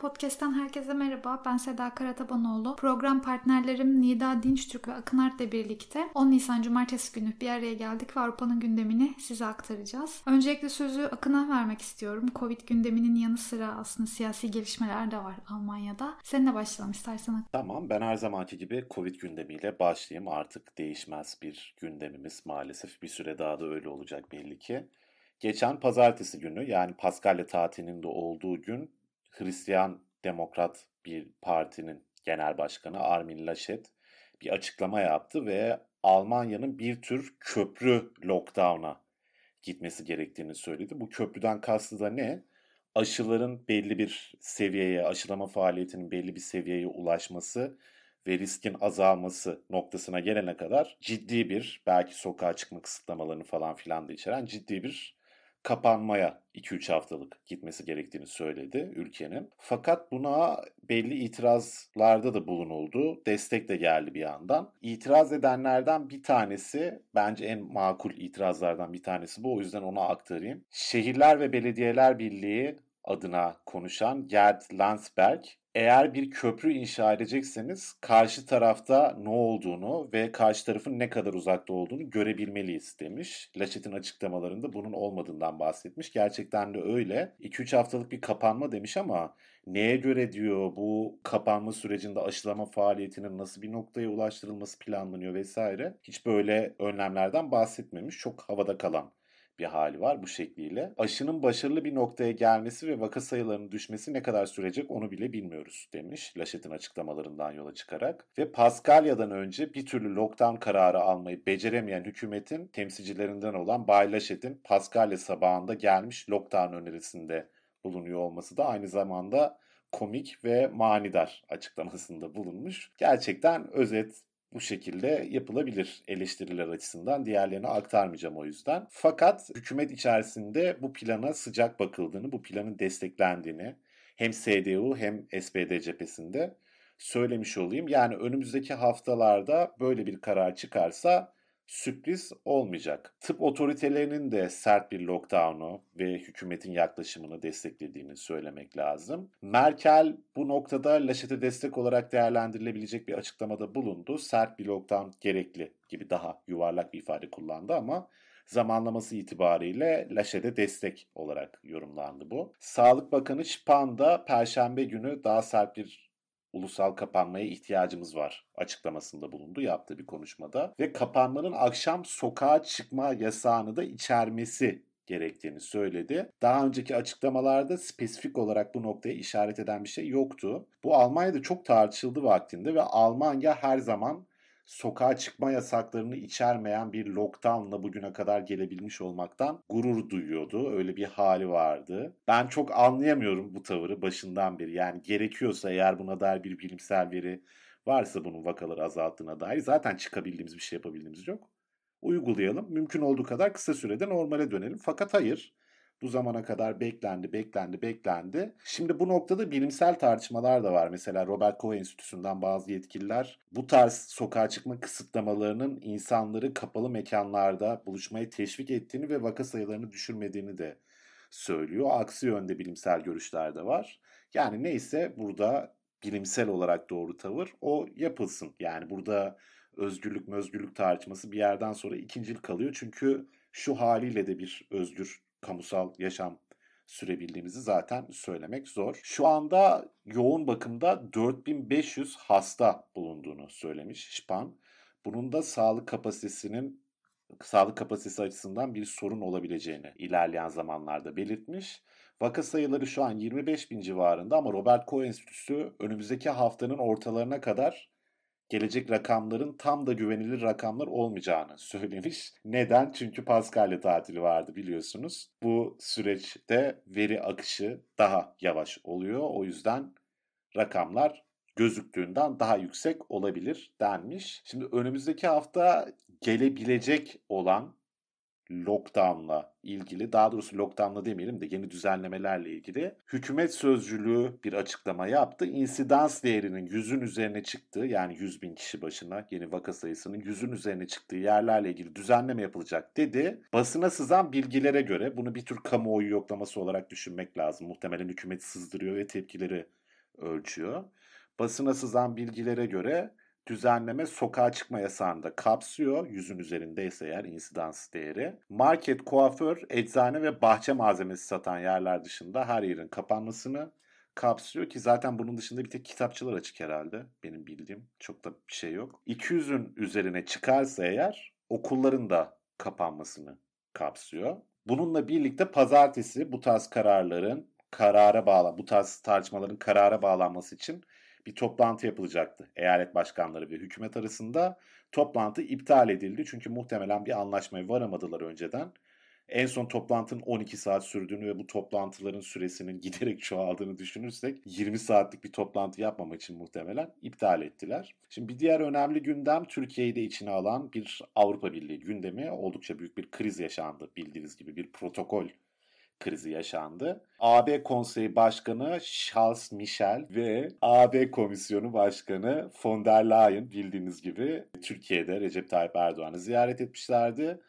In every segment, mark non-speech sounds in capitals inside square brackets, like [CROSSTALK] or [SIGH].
Podcast'ten herkese merhaba. Ben Seda Karatabanoğlu. Program partnerlerim Nida Dinçtürk ve Akın Art'la birlikte 10 Nisan Cumartesi günü bir araya geldik ve Avrupa'nın gündemini size aktaracağız. Öncelikle sözü Akın'a vermek istiyorum. Covid gündeminin yanı sıra aslında siyasi gelişmeler de var Almanya'da. Seninle başlayalım istersen. Tamam ben her zamanki gibi Covid gündemiyle başlayayım. Artık değişmez bir gündemimiz maalesef. Bir süre daha da öyle olacak belli ki. Geçen pazartesi günü yani Paskalya tatilinin de olduğu gün Hristiyan Demokrat bir partinin genel başkanı Armin Laschet bir açıklama yaptı ve Almanya'nın bir tür köprü lockdown'a gitmesi gerektiğini söyledi. Bu köprüden kastı da ne? Aşıların belli bir seviyeye, aşılama faaliyetinin belli bir seviyeye ulaşması ve riskin azalması noktasına gelene kadar ciddi bir belki sokağa çıkma kısıtlamalarını falan filan da içeren ciddi bir kapanmaya 2-3 haftalık gitmesi gerektiğini söyledi ülkenin. Fakat buna belli itirazlarda da bulunuldu. Destek de geldi bir yandan. İtiraz edenlerden bir tanesi, bence en makul itirazlardan bir tanesi bu. O yüzden ona aktarayım. Şehirler ve Belediyeler Birliği adına konuşan Gerd Landsberg, eğer bir köprü inşa edecekseniz karşı tarafta ne olduğunu ve karşı tarafın ne kadar uzakta olduğunu görebilmeliyiz demiş. Laşet'in açıklamalarında bunun olmadığından bahsetmiş. Gerçekten de öyle. 2-3 haftalık bir kapanma demiş ama neye göre diyor bu kapanma sürecinde aşılama faaliyetinin nasıl bir noktaya ulaştırılması planlanıyor vesaire. Hiç böyle önlemlerden bahsetmemiş. Çok havada kalan bir hali var bu şekliyle. Aşının başarılı bir noktaya gelmesi ve vaka sayılarının düşmesi ne kadar sürecek onu bile bilmiyoruz demiş Laşet'in açıklamalarından yola çıkarak. Ve Paskalya'dan önce bir türlü lockdown kararı almayı beceremeyen hükümetin temsilcilerinden olan Bay Laşet'in Paskalya sabahında gelmiş lockdown önerisinde bulunuyor olması da aynı zamanda komik ve manidar açıklamasında bulunmuş. Gerçekten özet bu şekilde yapılabilir eleştiriler açısından. Diğerlerini aktarmayacağım o yüzden. Fakat hükümet içerisinde bu plana sıcak bakıldığını, bu planın desteklendiğini hem CDU hem SPD cephesinde söylemiş olayım. Yani önümüzdeki haftalarda böyle bir karar çıkarsa sürpriz olmayacak. Tıp otoritelerinin de sert bir lockdown'u ve hükümetin yaklaşımını desteklediğini söylemek lazım. Merkel bu noktada Laşet'e destek olarak değerlendirilebilecek bir açıklamada bulundu. Sert bir lockdown gerekli gibi daha yuvarlak bir ifade kullandı ama zamanlaması itibariyle Laşet'e destek olarak yorumlandı bu. Sağlık Bakanı Spahn da Perşembe günü daha sert bir ulusal kapanmaya ihtiyacımız var açıklamasında bulundu yaptığı bir konuşmada ve kapanmanın akşam sokağa çıkma yasağını da içermesi gerektiğini söyledi. Daha önceki açıklamalarda spesifik olarak bu noktaya işaret eden bir şey yoktu. Bu Almanya'da çok tartışıldı vaktinde ve Almanya her zaman sokağa çıkma yasaklarını içermeyen bir lockdownla bugüne kadar gelebilmiş olmaktan gurur duyuyordu. Öyle bir hali vardı. Ben çok anlayamıyorum bu tavırı başından beri. Yani gerekiyorsa eğer buna dair bir bilimsel veri varsa bunun vakaları azalttığına dair zaten çıkabildiğimiz bir şey yapabildiğimiz yok. Uygulayalım. Mümkün olduğu kadar kısa sürede normale dönelim. Fakat hayır. Bu zamana kadar beklendi, beklendi, beklendi. Şimdi bu noktada bilimsel tartışmalar da var. Mesela Robert Koch Enstitüsü'nden bazı yetkililer bu tarz sokağa çıkma kısıtlamalarının insanları kapalı mekanlarda buluşmaya teşvik ettiğini ve vaka sayılarını düşürmediğini de söylüyor. Aksi yönde bilimsel görüşler de var. Yani neyse burada bilimsel olarak doğru tavır o yapılsın. Yani burada özgürlük özgürlük tartışması bir yerden sonra ikincil kalıyor. Çünkü şu haliyle de bir özgür kamusal yaşam sürebildiğimizi zaten söylemek zor. Şu anda yoğun bakımda 4500 hasta bulunduğunu söylemiş Şpan. Bunun da sağlık kapasitesinin sağlık kapasitesi açısından bir sorun olabileceğini ilerleyen zamanlarda belirtmiş. Vaka sayıları şu an 25 bin civarında ama Robert Koch Enstitüsü önümüzdeki haftanın ortalarına kadar gelecek rakamların tam da güvenilir rakamlar olmayacağını [LAUGHS] söylemiş. Neden? Çünkü Paskalya tatili vardı biliyorsunuz. Bu süreçte veri akışı daha yavaş oluyor. O yüzden rakamlar gözüktüğünden daha yüksek olabilir denmiş. Şimdi önümüzdeki hafta gelebilecek olan lockdown'la ilgili, daha doğrusu lockdown'la demeyelim de yeni düzenlemelerle ilgili hükümet sözcülüğü bir açıklama yaptı. İnsidans değerinin yüzün üzerine çıktığı yani 100 bin kişi başına yeni vaka sayısının yüzün üzerine çıktığı yerlerle ilgili düzenleme yapılacak dedi. Basına sızan bilgilere göre bunu bir tür kamuoyu yoklaması olarak düşünmek lazım. Muhtemelen hükümet sızdırıyor ve tepkileri ölçüyor. Basına sızan bilgilere göre düzenleme sokağa çıkma yasağını da kapsıyor. Yüzün üzerindeyse eğer insidans değeri. Market, kuaför, eczane ve bahçe malzemesi satan yerler dışında her yerin kapanmasını kapsıyor ki zaten bunun dışında bir tek kitapçılar açık herhalde benim bildiğim. Çok da bir şey yok. 200'ün üzerine çıkarsa eğer okulların da kapanmasını kapsıyor. Bununla birlikte pazartesi bu tarz kararların karara bağlan, bu tarz tartışmaların karara bağlanması için bir toplantı yapılacaktı. Eyalet başkanları ve hükümet arasında toplantı iptal edildi. Çünkü muhtemelen bir anlaşmaya varamadılar önceden. En son toplantının 12 saat sürdüğünü ve bu toplantıların süresinin [LAUGHS] giderek çoğaldığını düşünürsek 20 saatlik bir toplantı yapmamak için muhtemelen iptal ettiler. Şimdi bir diğer önemli gündem Türkiye'yi de içine alan bir Avrupa Birliği gündemi. Oldukça büyük bir kriz yaşandı bildiğiniz gibi bir protokol krizi yaşandı. AB Konseyi Başkanı Charles Michel ve AB Komisyonu Başkanı von der Leyen bildiğiniz gibi Türkiye'de Recep Tayyip Erdoğan'ı ziyaret etmişlerdi.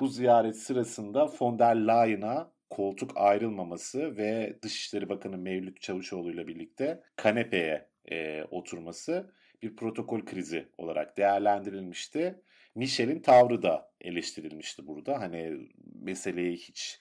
Bu ziyaret sırasında von der Leyen'a koltuk ayrılmaması ve Dışişleri Bakanı Mevlüt Çavuşoğlu ile birlikte kanepeye e, oturması bir protokol krizi olarak değerlendirilmişti. Michel'in tavrı da eleştirilmişti burada. Hani meseleyi hiç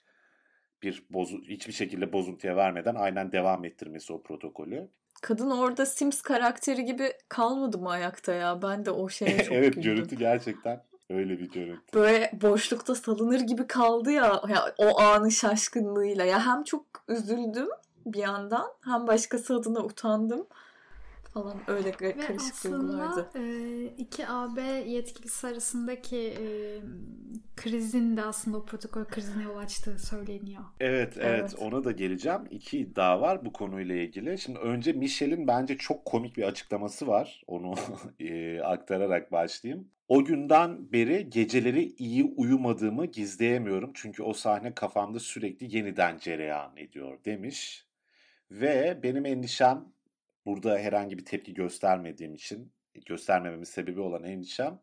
bir bozu hiçbir şekilde bozuntuya vermeden aynen devam ettirmesi o protokolü. Kadın orada Sims karakteri gibi kalmadı mı ayakta ya? Ben de o şeye [LAUGHS] çok Evet güldüm. görüntü gerçekten öyle bir görüntü. Böyle boşlukta salınır gibi kaldı ya, ya o anın şaşkınlığıyla. Ya hem çok üzüldüm bir yandan hem başkası adına utandım falan öyle Ve karışık aslında duygulardı. e, iki AB yetkilisi arasındaki e, krizin de aslında o protokol krizine yol açtığı söyleniyor. Evet, evet Evet. ona da geleceğim. İki iddia var bu konuyla ilgili. Şimdi önce Michel'in bence çok komik bir açıklaması var. Onu [LAUGHS] e, aktararak başlayayım. O günden beri geceleri iyi uyumadığımı gizleyemiyorum. Çünkü o sahne kafamda sürekli yeniden cereyan ediyor demiş. Ve benim endişem burada herhangi bir tepki göstermediğim için göstermememin sebebi olan endişem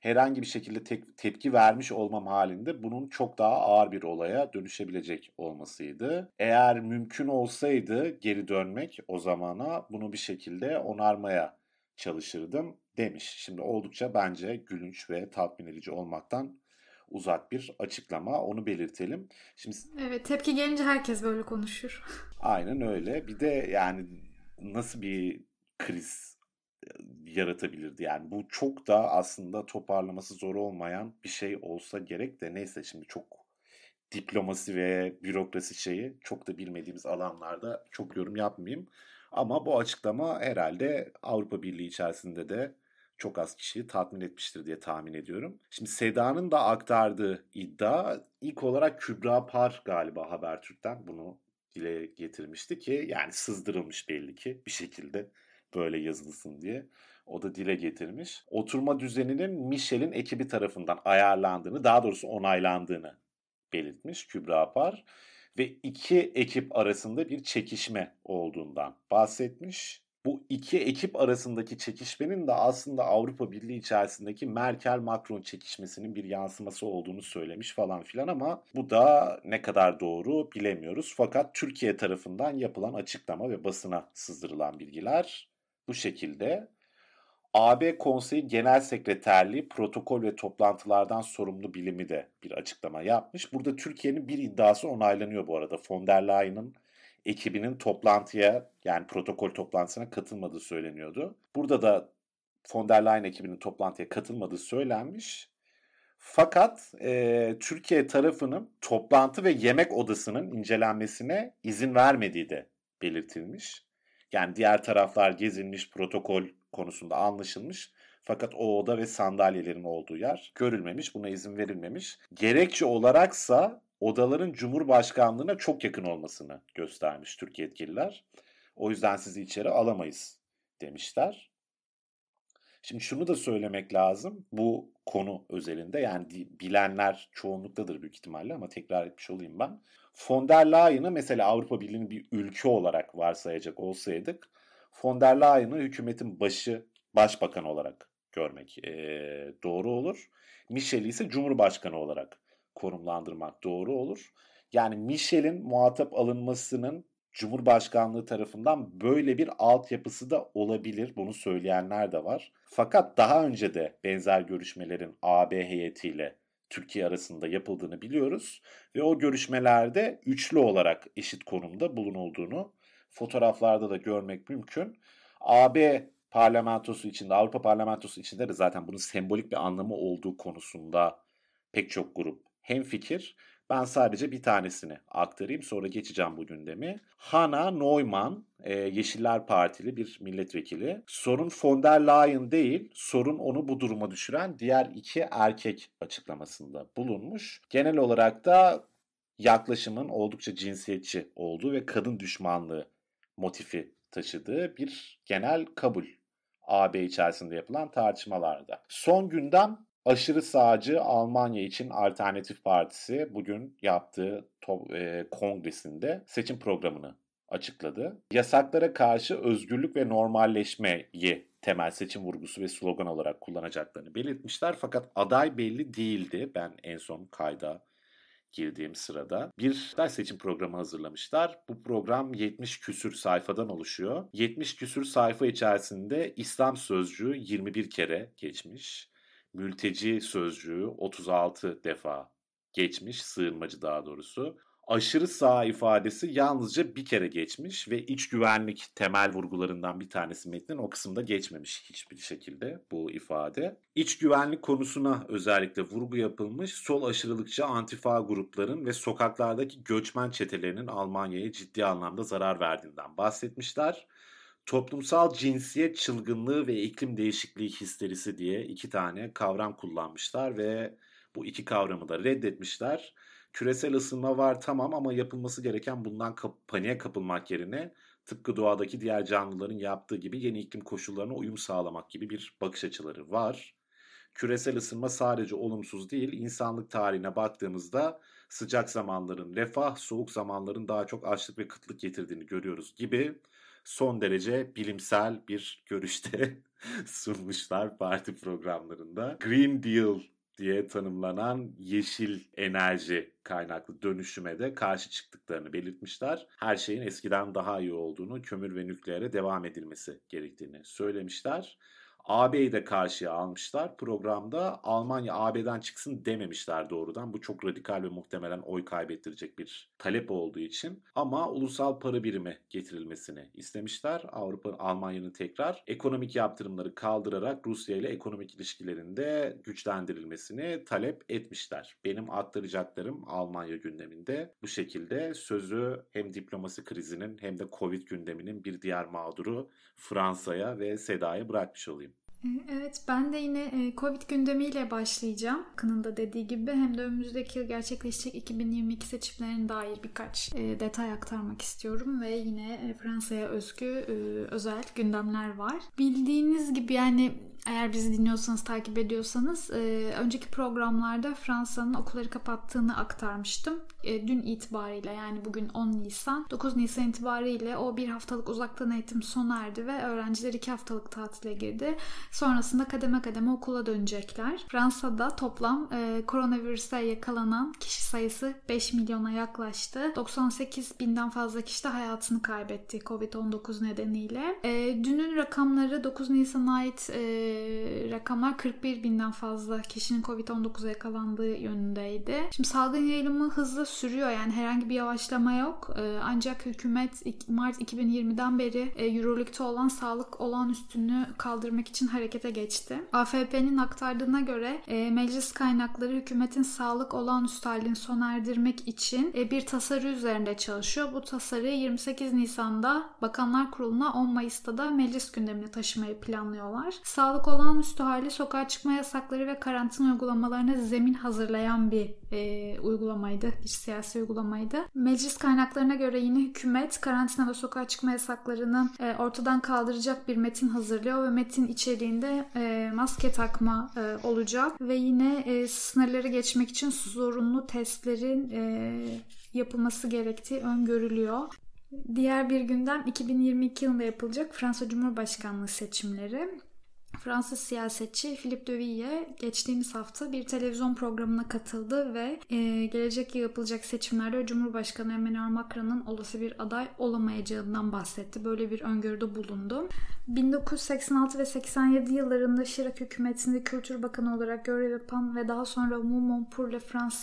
herhangi bir şekilde tek, tepki vermiş olmam halinde bunun çok daha ağır bir olaya dönüşebilecek olmasıydı. Eğer mümkün olsaydı geri dönmek o zamana bunu bir şekilde onarmaya çalışırdım demiş. Şimdi oldukça bence gülünç ve tatmin edici olmaktan uzak bir açıklama onu belirtelim. Şimdi Evet tepki gelince herkes böyle konuşur. Aynen öyle. Bir de yani nasıl bir kriz yaratabilirdi yani bu çok da aslında toparlaması zor olmayan bir şey olsa gerek de neyse şimdi çok diplomasi ve bürokrasi şeyi çok da bilmediğimiz alanlarda çok yorum yapmayayım. Ama bu açıklama herhalde Avrupa Birliği içerisinde de çok az kişiyi tatmin etmiştir diye tahmin ediyorum. Şimdi Seda'nın da aktardığı iddia ilk olarak Kübra Par galiba Habertürk'ten bunu dile getirmişti ki yani sızdırılmış belli ki bir şekilde böyle yazılsın diye. O da dile getirmiş. Oturma düzeninin Michel'in ekibi tarafından ayarlandığını, daha doğrusu onaylandığını belirtmiş Kübra Par. Ve iki ekip arasında bir çekişme olduğundan bahsetmiş. Bu iki ekip arasındaki çekişmenin de aslında Avrupa Birliği içerisindeki Merkel-Macron çekişmesinin bir yansıması olduğunu söylemiş falan filan ama bu da ne kadar doğru bilemiyoruz. Fakat Türkiye tarafından yapılan açıklama ve basına sızdırılan bilgiler bu şekilde. AB Konseyi Genel Sekreterliği protokol ve toplantılardan sorumlu bilimi de bir açıklama yapmış. Burada Türkiye'nin bir iddiası onaylanıyor bu arada. Von der Leyen'ın ekibinin toplantıya yani protokol toplantısına katılmadığı söyleniyordu. Burada da von der Leyen ekibinin toplantıya katılmadığı söylenmiş. Fakat e, Türkiye tarafının toplantı ve yemek odasının incelenmesine izin vermediği de belirtilmiş. Yani diğer taraflar gezilmiş, protokol konusunda anlaşılmış. Fakat o oda ve sandalyelerin olduğu yer görülmemiş, buna izin verilmemiş. Gerekçe olaraksa odaların Cumhurbaşkanlığına çok yakın olmasını göstermiş Türkiye yetkililer. O yüzden sizi içeri alamayız demişler. Şimdi şunu da söylemek lazım. Bu konu özelinde yani bilenler çoğunluktadır büyük ihtimalle ama tekrar etmiş olayım ben. Von der Leyen'ı mesela Avrupa Birliği'nin bir ülke olarak varsayacak olsaydık von der Leyen'ı hükümetin başı başbakan olarak görmek e, doğru olur. Michel'i ise cumhurbaşkanı olarak konumlandırmak doğru olur. Yani Michel'in muhatap alınmasının Cumhurbaşkanlığı tarafından böyle bir altyapısı da olabilir. Bunu söyleyenler de var. Fakat daha önce de benzer görüşmelerin AB heyetiyle Türkiye arasında yapıldığını biliyoruz. Ve o görüşmelerde üçlü olarak eşit konumda bulunulduğunu fotoğraflarda da görmek mümkün. AB parlamentosu içinde, Avrupa parlamentosu içinde de zaten bunun sembolik bir anlamı olduğu konusunda pek çok grup hem fikir. Ben sadece bir tanesini aktarayım sonra geçeceğim bu gündemi. Hana Neumann, e, Yeşiller Partili bir milletvekili. Sorun von der Leyen değil, sorun onu bu duruma düşüren diğer iki erkek açıklamasında bulunmuş. Genel olarak da yaklaşımın oldukça cinsiyetçi olduğu ve kadın düşmanlığı motifi taşıdığı bir genel kabul AB içerisinde yapılan tartışmalarda. Son gündem aşırı sağcı Almanya için Alternatif Partisi bugün yaptığı e, kongresinde seçim programını açıkladı. Yasaklara karşı özgürlük ve normalleşmeyi temel seçim vurgusu ve slogan olarak kullanacaklarını belirtmişler. Fakat aday belli değildi. Ben en son kayda girdiğim sırada bir seçim programı hazırlamışlar. Bu program 70 küsür sayfadan oluşuyor. 70 küsür sayfa içerisinde İslam sözcüğü 21 kere geçmiş. Mülteci sözcüğü 36 defa geçmiş, sığınmacı daha doğrusu aşırı sağ ifadesi yalnızca bir kere geçmiş ve iç güvenlik temel vurgularından bir tanesi metnin o kısımda geçmemiş hiçbir şekilde bu ifade. İç güvenlik konusuna özellikle vurgu yapılmış sol aşırılıkçı antifa grupların ve sokaklardaki göçmen çetelerinin Almanya'ya ciddi anlamda zarar verdiğinden bahsetmişler. Toplumsal cinsiyet çılgınlığı ve iklim değişikliği histerisi diye iki tane kavram kullanmışlar ve bu iki kavramı da reddetmişler küresel ısınma var tamam ama yapılması gereken bundan kap- paniğe kapılmak yerine tıpkı doğadaki diğer canlıların yaptığı gibi yeni iklim koşullarına uyum sağlamak gibi bir bakış açıları var. Küresel ısınma sadece olumsuz değil, insanlık tarihine baktığımızda sıcak zamanların refah, soğuk zamanların daha çok açlık ve kıtlık getirdiğini görüyoruz gibi son derece bilimsel bir görüşte [LAUGHS] sunmuşlar parti programlarında. Green Deal diye tanımlanan yeşil enerji kaynaklı dönüşüme de karşı çıktıklarını belirtmişler. Her şeyin eskiden daha iyi olduğunu, kömür ve nükleere devam edilmesi gerektiğini söylemişler. AB'yi de karşıya almışlar. Programda Almanya AB'den çıksın dememişler doğrudan. Bu çok radikal ve muhtemelen oy kaybettirecek bir talep olduğu için. Ama ulusal para birimi getirilmesini istemişler. Avrupa Almanya'nın tekrar ekonomik yaptırımları kaldırarak Rusya ile ekonomik ilişkilerinde güçlendirilmesini talep etmişler. Benim aktaracaklarım Almanya gündeminde bu şekilde sözü hem diplomasi krizinin hem de Covid gündeminin bir diğer mağduru Fransa'ya ve Seda'ya bırakmış olayım. Evet ben de yine e, Covid gündemiyle başlayacağım. Kınında dediği gibi hem de önümüzdeki yıl gerçekleşecek 2022 seçimlerine dair birkaç e, detay aktarmak istiyorum ve yine e, Fransa'ya özgü özel gündemler var. Bildiğiniz gibi yani eğer bizi dinliyorsanız, takip ediyorsanız önceki programlarda Fransa'nın okulları kapattığını aktarmıştım. Dün itibariyle yani bugün 10 Nisan, 9 Nisan itibariyle o bir haftalık uzaktan eğitim sona erdi ve öğrenciler iki haftalık tatile girdi. Sonrasında kademe kademe okula dönecekler. Fransa'da toplam e, koronavirüse yakalanan kişi sayısı 5 milyona yaklaştı. 98 binden fazla kişi de hayatını kaybetti Covid-19 nedeniyle. E, dünün rakamları 9 Nisan'a ait e, rakamlar 41 binden fazla kişinin Covid-19'a yakalandığı yönündeydi. Şimdi salgın yayılımı hızlı sürüyor yani herhangi bir yavaşlama yok. E, ancak hükümet Mart 2020'den beri e, yürürlükte olan sağlık olağanüstünü kaldırmak için hareket harekete geçti. AFP'nin aktardığına göre e, meclis kaynakları hükümetin sağlık olağanüstü halini sona erdirmek için e, bir tasarı üzerinde çalışıyor. Bu tasarı 28 Nisan'da Bakanlar Kurulu'na 10 Mayıs'ta da meclis gündemine taşımayı planlıyorlar. Sağlık Ortalık olağanüstü hali sokağa çıkma yasakları ve karantina uygulamalarına zemin hazırlayan bir e, uygulamaydı. Bir siyasi uygulamaydı. Meclis kaynaklarına göre yine hükümet karantina ve sokağa çıkma yasaklarını e, ortadan kaldıracak bir metin hazırlıyor ve metin içeriğinde e, maske takma e, olacak ve yine e, sınırları geçmek için zorunlu testlerin e, yapılması gerektiği öngörülüyor. Diğer bir gündem 2022 yılında yapılacak Fransa Cumhurbaşkanlığı seçimleri. Fransız siyasetçi Philippe de Ville geçtiğimiz hafta bir televizyon programına katıldı ve e, gelecek yıl yapılacak seçimlerde Cumhurbaşkanı Emmanuel Macron'un olası bir aday olamayacağından bahsetti. Böyle bir öngörüde bulundu. 1986 ve 87 yıllarında Chirac hükümetinde Kültür Bakanı olarak görev yapan ve daha sonra Mouvement pour la France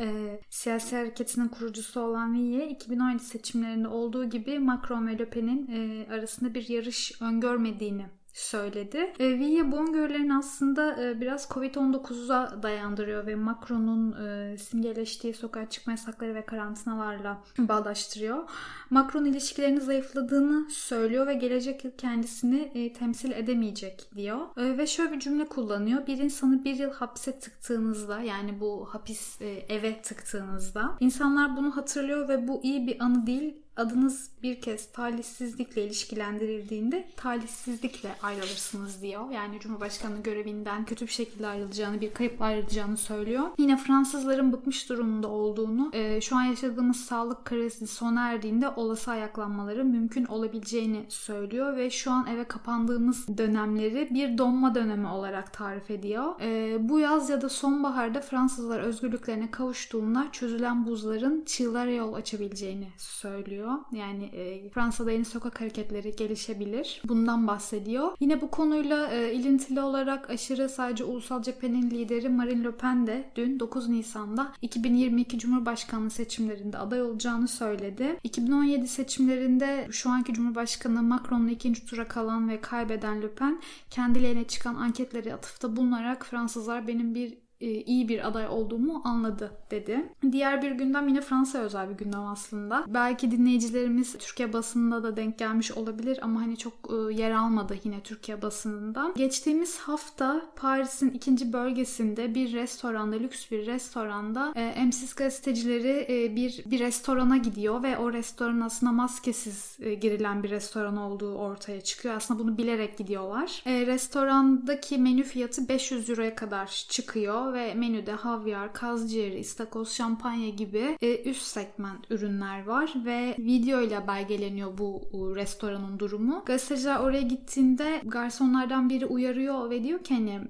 e, siyasi hareketinin kurucusu olan Ville 2017 seçimlerinde olduğu gibi Macron ve Le Pen'in e, arasında bir yarış öngörmediğini söyledi. E, Ville bu öngörülerin aslında e, biraz Covid-19'a dayandırıyor ve Macron'un e, simgeleştiği sokağa çıkma yasakları ve karantinalarla bağdaştırıyor. Macron ilişkilerini zayıfladığını söylüyor ve gelecek yıl kendisini e, temsil edemeyecek diyor. E, ve şöyle bir cümle kullanıyor. Bir insanı bir yıl hapse tıktığınızda yani bu hapis e, eve tıktığınızda insanlar bunu hatırlıyor ve bu iyi bir anı değil adınız bir kez talihsizlikle ilişkilendirildiğinde talihsizlikle ayrılırsınız diyor. Yani Cumhurbaşkanı görevinden kötü bir şekilde ayrılacağını, bir kayıp ayrılacağını söylüyor. Yine Fransızların bıkmış durumunda olduğunu, e, şu an yaşadığımız sağlık krizi sona erdiğinde olası ayaklanmaları mümkün olabileceğini söylüyor ve şu an eve kapandığımız dönemleri bir donma dönemi olarak tarif ediyor. E, bu yaz ya da sonbaharda Fransızlar özgürlüklerine kavuştuğunda çözülen buzların çığlara yol açabileceğini söylüyor. Yani e, Fransa'da yeni sokak hareketleri gelişebilir. Bundan bahsediyor. Yine bu konuyla e, ilintili olarak aşırı sadece ulusal cephenin lideri Marine Le Pen de dün 9 Nisan'da 2022 Cumhurbaşkanlığı seçimlerinde aday olacağını söyledi. 2017 seçimlerinde şu anki Cumhurbaşkanı Macron'la ikinci tura kalan ve kaybeden Le Pen kendilerine çıkan anketleri atıfta bulunarak Fransızlar benim bir iyi bir aday olduğumu anladı dedi. Diğer bir gündem yine Fransa'ya özel bir gündem aslında. Belki dinleyicilerimiz Türkiye basınında da denk gelmiş olabilir ama hani çok e, yer almadı yine Türkiye basınında. Geçtiğimiz hafta Paris'in ikinci bölgesinde bir restoranda, lüks bir restoranda e, emsiz gazetecileri bir bir restorana gidiyor ve o restoran aslında maskesiz girilen bir restoran olduğu ortaya çıkıyor. Aslında bunu bilerek gidiyorlar. Restorandaki menü fiyatı 500 euroya kadar çıkıyor ve menüde havyar, kaz ciğeri, istakoz, şampanya gibi e, üst segment ürünler var ve video ile belgeleniyor bu restoranın durumu. Gazeteciler oraya gittiğinde garsonlardan biri uyarıyor ve diyor ki hani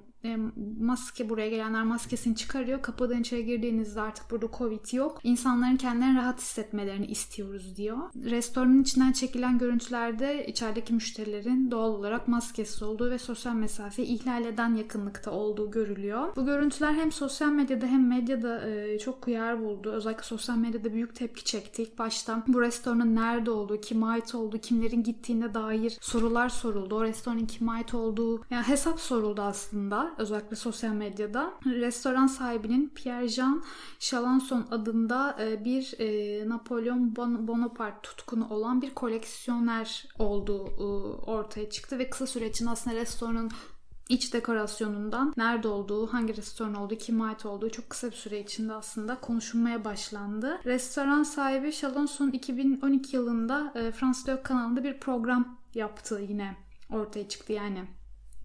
maske buraya gelenler maskesini çıkarıyor. Kapıdan içeri girdiğinizde artık burada Covid yok. İnsanların kendilerini rahat hissetmelerini istiyoruz diyor. Restoranın içinden çekilen görüntülerde içerideki müşterilerin doğal olarak maskesiz olduğu ve sosyal mesafe ihlal eden yakınlıkta olduğu görülüyor. Bu görüntüler hem sosyal medyada hem medyada e, çok yer buldu. Özellikle sosyal medyada büyük tepki çekti. İlk başta bu restoranın nerede olduğu, kime ait olduğu, kimlerin gittiğine dair sorular soruldu. O restoranın kime ait olduğu yani hesap soruldu aslında özellikle sosyal medyada. Restoran sahibinin Pierre Jean Chalençon adında e, bir e, Napolyon Bonaparte tutkunu olan bir koleksiyoner olduğu e, ortaya çıktı ve kısa süre için aslında restoranın iç dekorasyonundan nerede olduğu, hangi restoran olduğu, kime ait olduğu çok kısa bir süre içinde aslında konuşulmaya başlandı. Restoran sahibi Chalonson 2012 yılında e, Frans 4 kanalında bir program yaptı yine ortaya çıktı yani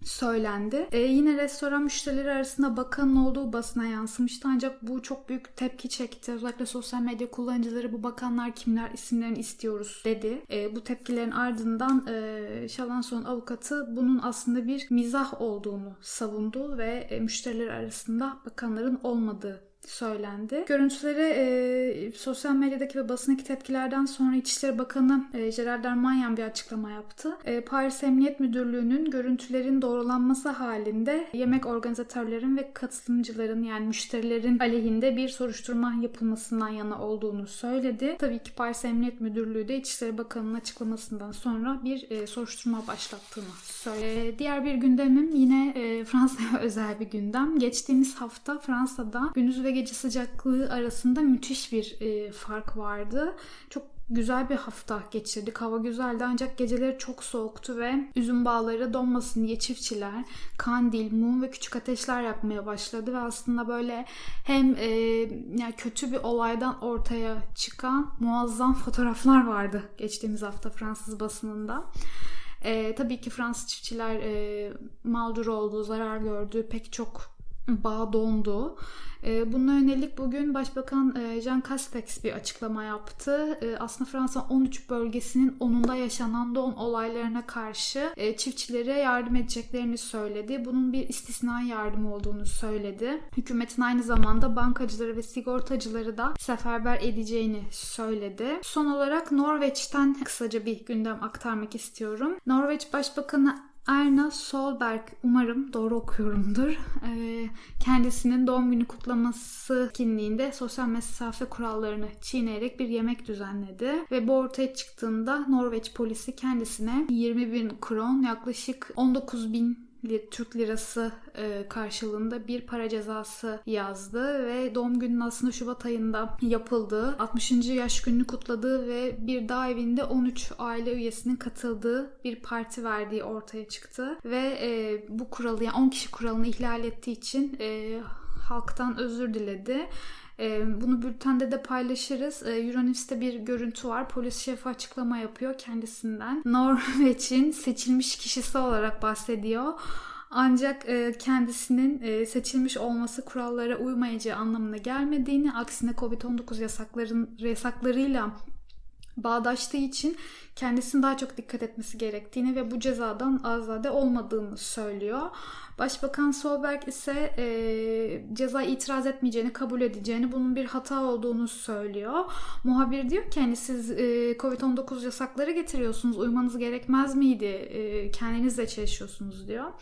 söylendi. E, yine restoran müşterileri arasında bakanın olduğu basına yansımıştı ancak bu çok büyük tepki çekti. Özellikle sosyal medya kullanıcıları bu bakanlar kimler isimlerini istiyoruz dedi. E, bu tepkilerin ardından e, Şalanson avukatı bunun aslında bir mizah olduğunu savundu ve e, müşteriler arasında bakanların olmadığı söylendi. Görüntüleri e, sosyal medyadaki ve basındaki tepkilerden sonra İçişleri Bakanı e, Gerald Darmanin bir açıklama yaptı. E, Paris Emniyet Müdürlüğü'nün görüntülerin doğrulanması halinde yemek organizatörlerin ve katılımcıların yani müşterilerin aleyhinde bir soruşturma yapılmasından yana olduğunu söyledi. Tabii ki Paris Emniyet Müdürlüğü de İçişleri Bakanı'nın açıklamasından sonra bir e, soruşturma başlattığını söyledi. Diğer bir gündemim yine e, Fransa'ya [LAUGHS] özel bir gündem. Geçtiğimiz hafta Fransa'da gündüz ve gece sıcaklığı arasında müthiş bir e, fark vardı. Çok güzel bir hafta geçirdik. Hava güzeldi ancak geceleri çok soğuktu ve üzüm bağları donmasın diye çiftçiler kandil, mum ve küçük ateşler yakmaya başladı ve aslında böyle hem e, yani kötü bir olaydan ortaya çıkan muazzam fotoğraflar vardı geçtiğimiz hafta Fransız basınında. E, tabii ki Fransız çiftçiler e, mağdur oldu, zarar gördü. Pek çok bağ dondu. Ee, Buna yönelik bugün Başbakan e, Jean Castex bir açıklama yaptı. Ee, aslında Fransa 13 bölgesinin 10'unda yaşanan don olaylarına karşı e, çiftçilere yardım edeceklerini söyledi. Bunun bir istisnai yardım olduğunu söyledi. Hükümetin aynı zamanda bankacıları ve sigortacıları da seferber edeceğini söyledi. Son olarak Norveç'ten kısaca bir gündem aktarmak istiyorum. Norveç Başbakanı Erna Solberg umarım doğru okuyorumdur. Ee, kendisinin doğum günü kutlaması etkinliğinde sosyal mesafe kurallarını çiğneyerek bir yemek düzenledi. Ve bu ortaya çıktığında Norveç polisi kendisine 20 bin kron yaklaşık 19 bin Türk lirası e, karşılığında bir para cezası yazdı ve doğum günün aslında Şubat ayında yapıldığı 60. yaş gününü kutladığı ve bir dağ evinde 13 aile üyesinin katıldığı bir parti verdiği ortaya çıktı ve e, bu kuralı yani 10 kişi kuralını ihlal ettiği için e, halktan özür diledi. Bunu bültende de paylaşırız. Euronews'te bir görüntü var. Polis şefi açıklama yapıyor kendisinden. Norveç'in seçilmiş kişisi olarak bahsediyor. Ancak kendisinin seçilmiş olması kurallara uymayacağı anlamına gelmediğini, aksine Covid-19 yasakların yasaklarıyla bağdaştığı için kendisinin daha çok dikkat etmesi gerektiğini ve bu cezadan azade olmadığını söylüyor. Başbakan Solberg ise e, ceza itiraz etmeyeceğini, kabul edeceğini, bunun bir hata olduğunu söylüyor. Muhabir diyor ki hani siz e, Covid-19 yasakları getiriyorsunuz, uymanız gerekmez miydi? E, kendinizle çalışıyorsunuz diyor.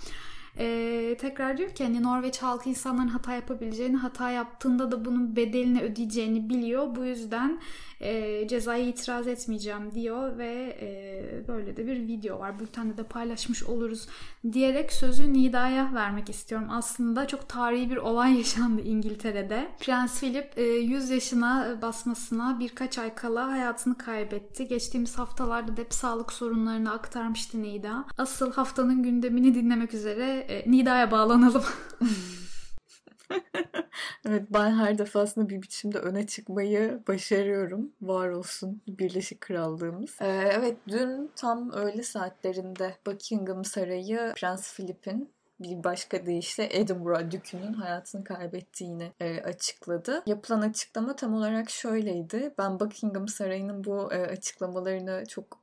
Ee, tekrar diyor ki hani Norveç halkı insanların hata yapabileceğini, hata yaptığında da bunun bedelini ödeyeceğini biliyor. Bu yüzden e, cezaya itiraz etmeyeceğim diyor ve e, böyle de bir video var. Bültende de paylaşmış oluruz diyerek sözü Nida'ya vermek istiyorum. Aslında çok tarihi bir olay [LAUGHS] yaşandı İngiltere'de. Prens Philip e, 100 yaşına basmasına birkaç ay kala hayatını kaybetti. Geçtiğimiz haftalarda da hep sağlık sorunlarını aktarmıştı Nida. Asıl haftanın gündemini dinlemek üzere e, Nida'ya bağlanalım. [LAUGHS] evet ben her defasında bir biçimde öne çıkmayı başarıyorum. Var olsun Birleşik Krallığımız. Ee, evet dün tam öğle saatlerinde Buckingham Sarayı Prens Philip'in bir başka deyişle Edinburgh Dükü'nün hayatını kaybettiğini e, açıkladı. Yapılan açıklama tam olarak şöyleydi. Ben Buckingham Sarayı'nın bu e, açıklamalarını çok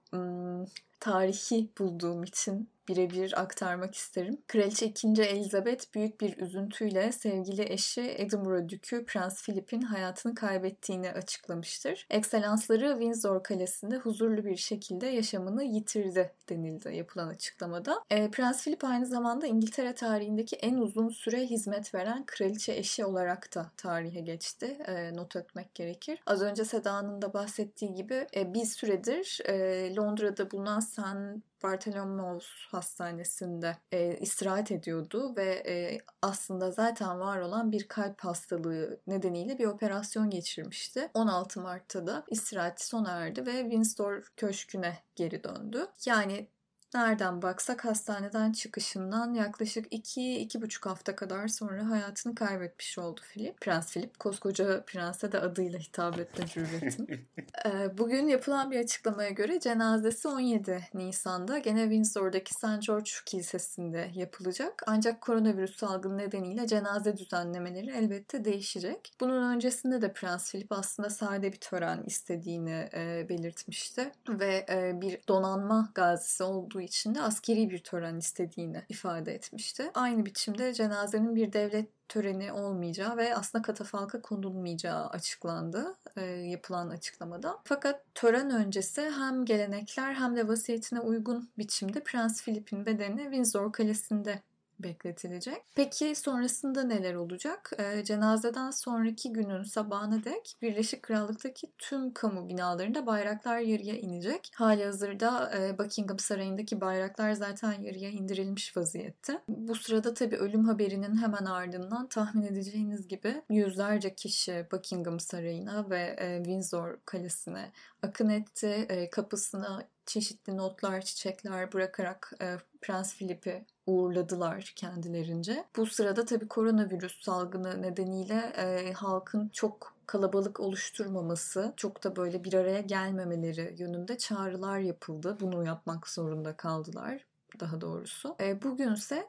tarihi bulduğum için birebir aktarmak isterim. Kraliçe 2. Elizabeth büyük bir üzüntüyle sevgili eşi Edinburgh Dükü Prens Philip'in hayatını kaybettiğini açıklamıştır. Ekselansları Windsor Kalesi'nde huzurlu bir şekilde yaşamını yitirdi denildi yapılan açıklamada. E, Prens Philip aynı zamanda İngiltere tarihindeki en uzun süre hizmet veren kraliçe eşi olarak da tarihe geçti. E, not etmek gerekir. Az önce Seda'nın da bahsettiği gibi e, bir süredir e, Londra'da bulunan St. Bartholomew's Hastanesi'nde e, istirahat ediyordu ve e, aslında zaten var olan bir kalp hastalığı nedeniyle bir operasyon geçirmişti. 16 Mart'ta da istirahati sona erdi ve Windsor Köşkü'ne geri döndü. Yani Nereden baksak hastaneden çıkışından yaklaşık 2-2,5 hafta kadar sonra hayatını kaybetmiş oldu Philip. Prens Philip. Koskoca prense de adıyla hitap etme cüretim. [LAUGHS] Bugün yapılan bir açıklamaya göre cenazesi 17 Nisan'da gene Windsor'daki St. George Kilisesi'nde yapılacak. Ancak koronavirüs salgını nedeniyle cenaze düzenlemeleri elbette değişecek. Bunun öncesinde de Prens Philip aslında sade bir tören istediğini belirtmişti. Ve bir donanma gazisi olduğu için de askeri bir tören istediğini ifade etmişti. Aynı biçimde cenazenin bir devlet töreni olmayacağı ve aslında katafalka konulmayacağı açıklandı e, yapılan açıklamada. Fakat tören öncesi hem gelenekler hem de vasiyetine uygun biçimde Prens Philip'in bedeni Windsor Kalesi'nde bekletilecek. Peki sonrasında neler olacak? E, cenazeden sonraki günün sabahına dek Birleşik Krallık'taki tüm kamu binalarında bayraklar yarıya inecek. Hali hazırda e, Buckingham Sarayı'ndaki bayraklar zaten yarıya indirilmiş vaziyette. Bu sırada tabii ölüm haberinin hemen ardından tahmin edeceğiniz gibi yüzlerce kişi Buckingham Sarayı'na ve e, Windsor Kalesi'ne akın etti. E, kapısına çeşitli notlar, çiçekler bırakarak e, Prens Philip'i uğurladılar kendilerince. Bu sırada tabii koronavirüs salgını nedeniyle e, halkın çok kalabalık oluşturmaması, çok da böyle bir araya gelmemeleri yönünde çağrılar yapıldı. Bunu yapmak zorunda kaldılar daha doğrusu. E, bugünse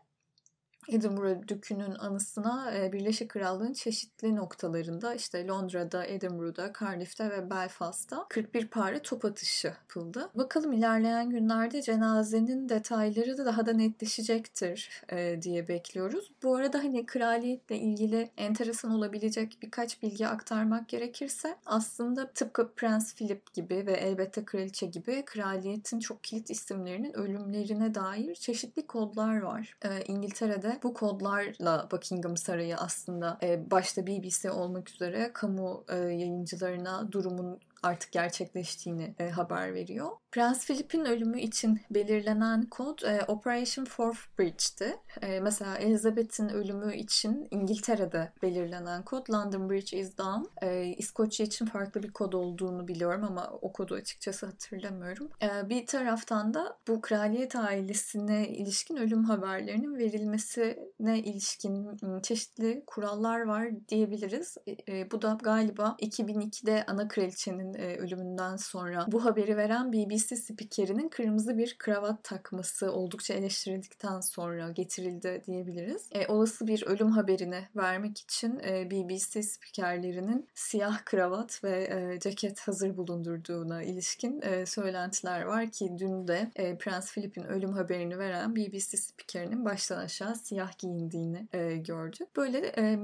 Edinburgh Dükü'nün anısına e, Birleşik Krallığın çeşitli noktalarında işte Londra'da, Edinburgh'da, Cardiff'te ve Belfast'ta 41 pare top atışı yapıldı. Bakalım ilerleyen günlerde cenazenin detayları da daha da netleşecektir e, diye bekliyoruz. Bu arada hani kraliyetle ilgili enteresan olabilecek birkaç bilgi aktarmak gerekirse aslında tıpkı Prens Philip gibi ve elbette kraliçe gibi kraliyetin çok kilit isimlerinin ölümlerine dair çeşitli kodlar var. E, Bu kodlarla Buckingham Sarayı aslında e, başta BBC olmak üzere kamu e, yayıncılarına durumun artık gerçekleştiğini e, haber veriyor. Prens Philip'in ölümü için belirlenen kod e, Operation Fourth Bridge'ti. E, mesela Elizabeth'in ölümü için İngiltere'de belirlenen kod London Bridge is down. E, İskoçya için farklı bir kod olduğunu biliyorum ama o kodu açıkçası hatırlamıyorum. E, bir taraftan da bu kraliyet ailesine ilişkin ölüm haberlerinin verilmesine ilişkin çeşitli kurallar var diyebiliriz. E, e, bu da galiba 2002'de ana kraliçenin e, ölümünden sonra bu haberi veren BBC spikerinin kırmızı bir kravat takması oldukça eleştirildikten sonra getirildi diyebiliriz. E, olası bir ölüm haberini vermek için e, BBC spikerlerinin siyah kravat ve e, ceket hazır bulundurduğuna ilişkin e, söylentiler var ki dün de e, Prens Philip'in ölüm haberini veren BBC spikerinin baştan aşağı siyah giyindiğini e, gördük. Böyle e,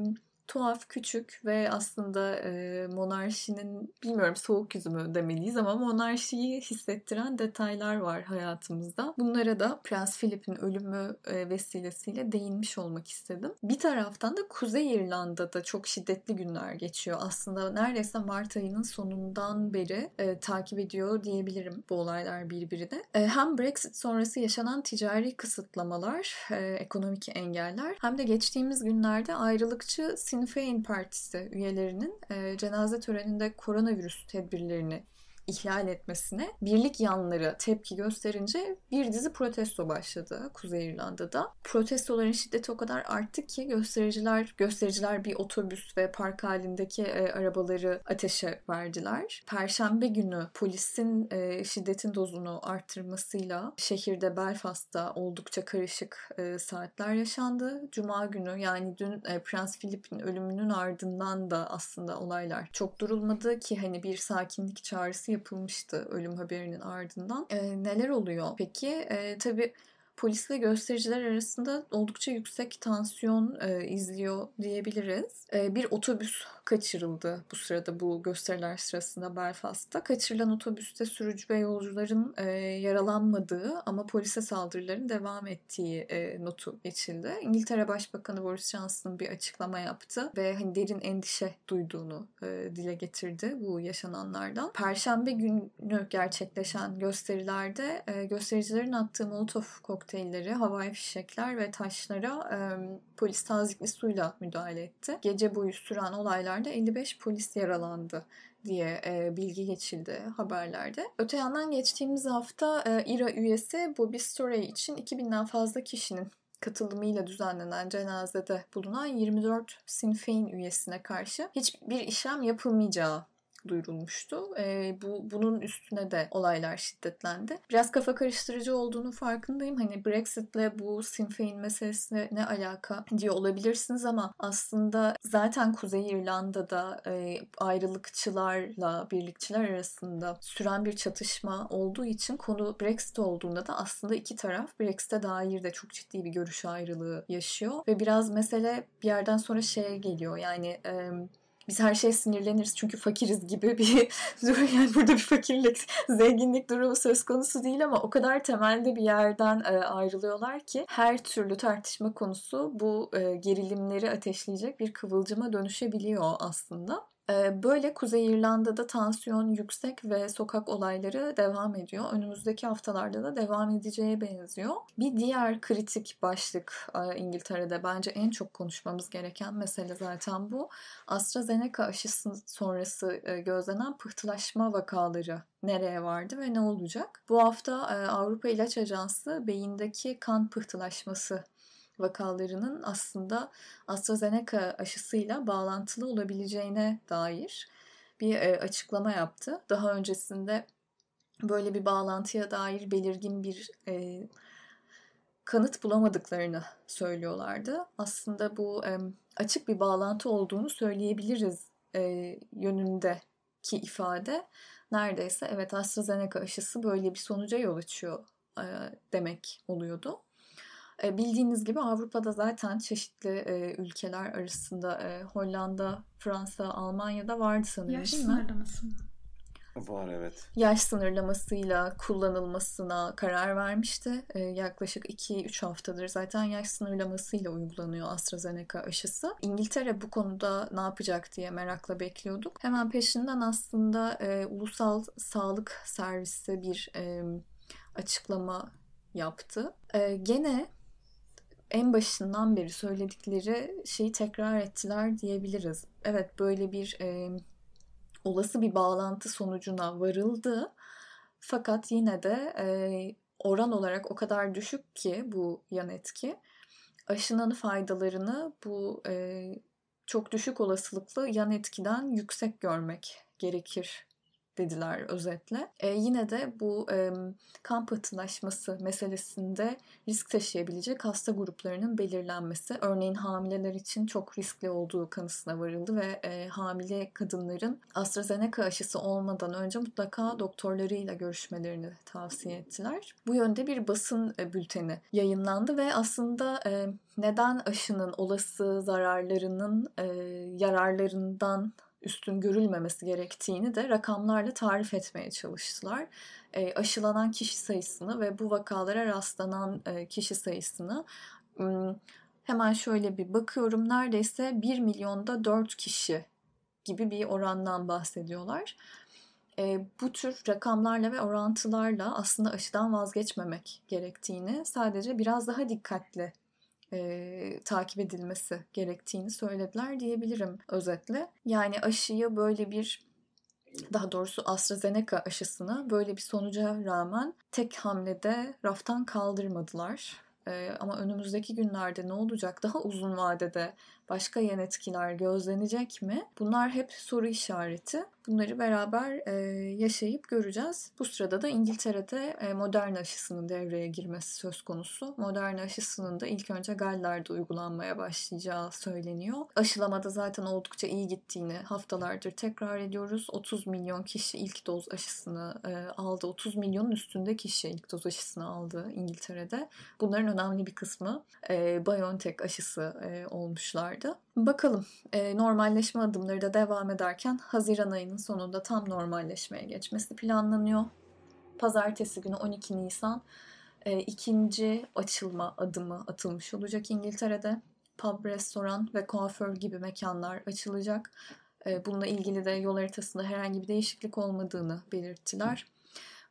tuhaf, küçük ve aslında e, monarşinin bilmiyorum soğuk yüzümü demeliyiz ama monarşiyi hissettiren detaylar var hayatımızda. Bunlara da Prens Philip'in ölümü e, vesilesiyle değinmiş olmak istedim. Bir taraftan da Kuzey İrlanda'da çok şiddetli günler geçiyor. Aslında neredeyse Mart ayının sonundan beri e, takip ediyor diyebilirim bu olaylar birbirini. E, hem Brexit sonrası yaşanan ticari kısıtlamalar, e, ekonomik engeller hem de geçtiğimiz günlerde ayrılıkçı Sinn Féin Partisi üyelerinin e, cenaze töreninde koronavirüs tedbirlerini ihlal etmesine birlik yanları tepki gösterince bir dizi protesto başladı Kuzey İrlanda'da. Protestoların şiddeti o kadar arttı ki göstericiler göstericiler bir otobüs ve park halindeki e, arabaları ateşe verdiler. Perşembe günü polisin e, şiddetin dozunu arttırmasıyla şehirde Belfast'ta oldukça karışık e, saatler yaşandı. Cuma günü yani dün e, Prens Philip'in ölümünün ardından da aslında olaylar çok durulmadı ki hani bir sakinlik çağrısı yapılmıştı ölüm haberinin ardından. E, neler oluyor peki? E, tabii polis ve göstericiler arasında oldukça yüksek tansiyon e, izliyor diyebiliriz. E, bir otobüs kaçırıldı bu sırada bu gösteriler sırasında Belfast'ta. Kaçırılan otobüste sürücü ve yolcuların e, yaralanmadığı ama polise saldırıların devam ettiği e, notu geçildi. İngiltere Başbakanı Boris Johnson bir açıklama yaptı ve hani derin endişe duyduğunu e, dile getirdi bu yaşananlardan. Perşembe günü gerçekleşen gösterilerde e, göstericilerin attığı molotof kokteylleri, havai fişekler ve taşlara e, polis tazikli suyla müdahale etti. Gece boyu süren olaylarda 55 polis yaralandı diye e, bilgi geçildi haberlerde. Öte yandan geçtiğimiz hafta e, İRA üyesi Bobby Storey için 2000'den fazla kişinin katılımıyla düzenlenen cenazede bulunan 24 Sinn Féin üyesine karşı hiçbir işlem yapılmayacağı duyurulmuştu. E, bu bunun üstüne de olaylar şiddetlendi. Biraz kafa karıştırıcı olduğunu farkındayım. Hani Brexit'le bu Sinn Féin meselesine ne alaka diye olabilirsiniz ama aslında zaten Kuzey İrlanda'da e, ayrılıkçılarla birlikçiler arasında süren bir çatışma olduğu için konu Brexit olduğunda da aslında iki taraf Brexit'e dair de çok ciddi bir görüş ayrılığı yaşıyor ve biraz mesele bir yerden sonra şeye geliyor. Yani e, biz her şeye sinirleniriz çünkü fakiriz gibi bir [LAUGHS] durum. Yani burada bir fakirlik, zenginlik durumu söz konusu değil ama o kadar temelde bir yerden e, ayrılıyorlar ki her türlü tartışma konusu bu e, gerilimleri ateşleyecek bir kıvılcıma dönüşebiliyor aslında. Böyle Kuzey İrlanda'da tansiyon yüksek ve sokak olayları devam ediyor. Önümüzdeki haftalarda da devam edeceğe benziyor. Bir diğer kritik başlık İngiltere'de bence en çok konuşmamız gereken mesele zaten bu. AstraZeneca aşısı sonrası gözlenen pıhtılaşma vakaları nereye vardı ve ne olacak? Bu hafta Avrupa İlaç Ajansı beyindeki kan pıhtılaşması vakalarının aslında AstraZeneca aşısıyla bağlantılı olabileceğine dair bir e, açıklama yaptı. Daha öncesinde böyle bir bağlantıya dair belirgin bir e, kanıt bulamadıklarını söylüyorlardı. Aslında bu e, açık bir bağlantı olduğunu söyleyebiliriz e, yönündeki ifade neredeyse evet AstraZeneca aşısı böyle bir sonuca yol açıyor e, demek oluyordu. Bildiğiniz gibi Avrupa'da zaten çeşitli e, ülkeler arasında e, Hollanda, Fransa, Almanya'da vardı sanırım Yaş değil mi? sınırlaması mı? Var evet. Yaş sınırlamasıyla kullanılmasına karar vermişti. E, yaklaşık 2-3 haftadır zaten yaş sınırlamasıyla uygulanıyor AstraZeneca aşısı. İngiltere bu konuda ne yapacak diye merakla bekliyorduk. Hemen peşinden aslında e, Ulusal Sağlık Servisi bir e, açıklama yaptı. Gene en başından beri söyledikleri şeyi tekrar ettiler diyebiliriz. Evet böyle bir e, olası bir bağlantı sonucuna varıldı. Fakat yine de e, oran olarak o kadar düşük ki bu yan etki aşının faydalarını bu e, çok düşük olasılıklı yan etkiden yüksek görmek gerekir dediler özetle. E, yine de bu e, kan pıhtılaşması meselesinde risk taşıyabilecek hasta gruplarının belirlenmesi, örneğin hamileler için çok riskli olduğu kanısına varıldı ve e, hamile kadınların AstraZeneca aşısı olmadan önce mutlaka doktorlarıyla görüşmelerini tavsiye ettiler. Bu yönde bir basın e, bülteni yayınlandı ve aslında e, neden aşının olası zararlarının e, yararlarından üstün görülmemesi gerektiğini de rakamlarla tarif etmeye çalıştılar. E, aşılanan kişi sayısını ve bu vakalara rastlanan e, kişi sayısını hemen şöyle bir bakıyorum. Neredeyse 1 milyonda 4 kişi gibi bir orandan bahsediyorlar. E, bu tür rakamlarla ve orantılarla aslında aşıdan vazgeçmemek gerektiğini, sadece biraz daha dikkatli e, takip edilmesi gerektiğini söylediler diyebilirim özetle. Yani aşıyı böyle bir daha doğrusu AstraZeneca aşısını böyle bir sonuca rağmen tek hamlede raftan kaldırmadılar. Ee, ama önümüzdeki günlerde ne olacak? Daha uzun vadede başka yan etkiler gözlenecek mi? Bunlar hep soru işareti. Bunları beraber e, yaşayıp göreceğiz. Bu sırada da İngiltere'de e, Moderna aşısının devreye girmesi söz konusu. Moderna aşısının da ilk önce Galler'de uygulanmaya başlayacağı söyleniyor. Aşılamada zaten oldukça iyi gittiğini haftalardır tekrar ediyoruz. 30 milyon kişi ilk doz aşısını e, aldı. 30 milyonun üstünde kişi ilk doz aşısını aldı İngiltere'de. Bunların önemli bir kısmı e, BioNTech aşısı e, olmuşlardı. Bakalım e, normalleşme adımları da devam ederken Haziran ayının sonunda tam normalleşmeye geçmesi planlanıyor. Pazartesi günü 12 Nisan e, ikinci açılma adımı atılmış olacak İngiltere'de. Pub, restoran ve kuaför gibi mekanlar açılacak. E, bununla ilgili de yol haritasında herhangi bir değişiklik olmadığını belirttiler.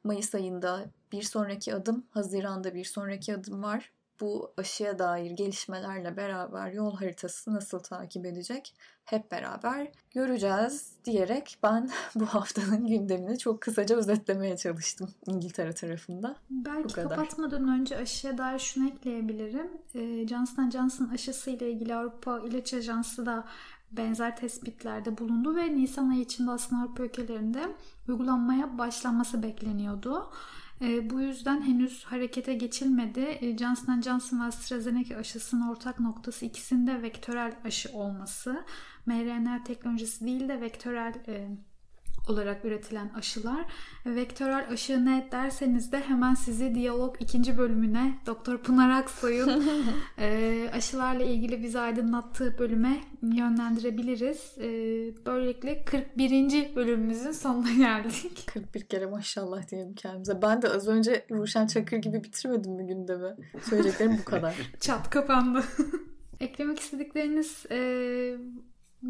Mayıs ayında bir sonraki adım, Haziran'da bir sonraki adım var bu aşıya dair gelişmelerle beraber yol haritası nasıl takip edecek hep beraber göreceğiz diyerek ben [LAUGHS] bu haftanın gündemini çok kısaca özetlemeye çalıştım İngiltere tarafında. Belki kapatmadan önce aşıya dair şunu ekleyebilirim. E, Johnson Johnson aşısı ile ilgili Avrupa İlaç Ajansı da benzer tespitlerde bulundu ve Nisan ayı içinde aslında Avrupa ülkelerinde uygulanmaya başlanması bekleniyordu. E, bu yüzden henüz harekete geçilmedi. E, Johnson Johnson ve AstraZeneca aşısının ortak noktası ikisinde vektörel aşı olması. mRNA teknolojisi değil de vektörel e, olarak üretilen aşılar. Vektörel aşı ne derseniz de hemen sizi diyalog ikinci bölümüne Doktor Pınar Aksoy'un [LAUGHS] e, aşılarla ilgili bizi aydınlattığı bölüme yönlendirebiliriz. E, böylelikle 41. bölümümüzün sonuna geldik. [LAUGHS] 41 kere maşallah diyelim kendimize. Ben de az önce Ruşen Çakır gibi bitirmedim mi gündemi? Söyleyeceklerim bu kadar. [LAUGHS] Çat kapandı. Eklemek istedikleriniz e,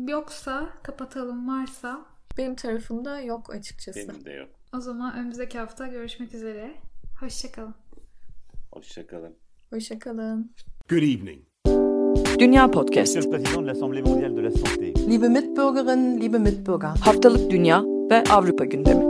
yoksa kapatalım varsa Benim tarafımda yok açıkçası. Benim de yok. o zaman önümüzdeki hafta görüşmek üzere. Hoşçakalın. Hoşçakalın. Hoşçakalın. Good evening. Dünya Podcast. Monsieur le Président de l'Assemblée mondiale de la santé. Liebe Mitbürgerinnen, liebe Mitbürger. Haftalık Dünya ve Avrupa gündemi.